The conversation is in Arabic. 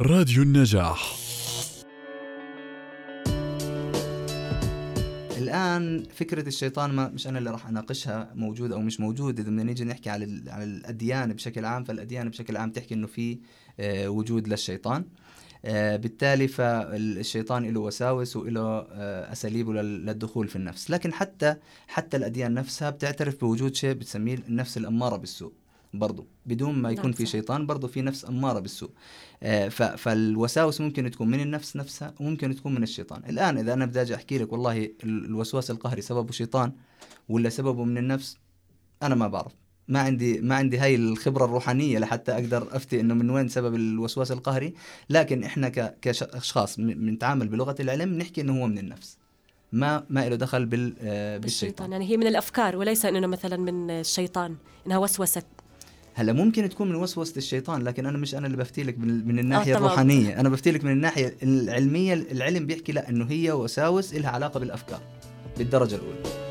راديو النجاح. الآن فكرة الشيطان ما مش أنا اللي راح أناقشها موجود أو مش موجود إذا بدنا نيجي نحكي على على الأديان بشكل عام فالأديان بشكل عام تحكي إنه في آه، وجود للشيطان. آه، بالتالي فالشيطان له وساوس وله آه، اساليبه لل- للدخول في النفس. لكن حتى حتى الأديان نفسها بتعترف بوجود شيء بتسميه النفس الأمارة بالسوء. برضو بدون ما يكون نعم، في. شيطان برضو في نفس أمارة بالسوء. آه، فالوساوس ممكن تكون من النفس نفسها وممكن تكون من الشيطان. الآن إذا أنا بدي أجي أحكي لك والله ال- الوسواس القهري سببه شيطان ولا سببه من النفس أنا ما بعرف. ما عندي ما عندي هاي الخبرة الروحانية لحتى أقدر أفتي إنه من وين سبب الوسواس القهري. لكن إحنا كاشخاص بنتعامل بلغة العلم نحكي إنه هو من النفس. ما ما له دخل بال آه، بالشيطان. بالشيطان يعني هي من الأفكار وليس إنه مثلا من الشيطان إنها وسوسة. هلا ممكن تكون من وسوسة الشيطان لكن أنا مش أنا اللي بفتي لك من, من الناحية تمام. الروحانية أنا بفتي لك من الناحية العلمية العلم بيحكي لا إنه هي وساوس لها علاقة بالأفكار بالدرجة الأولى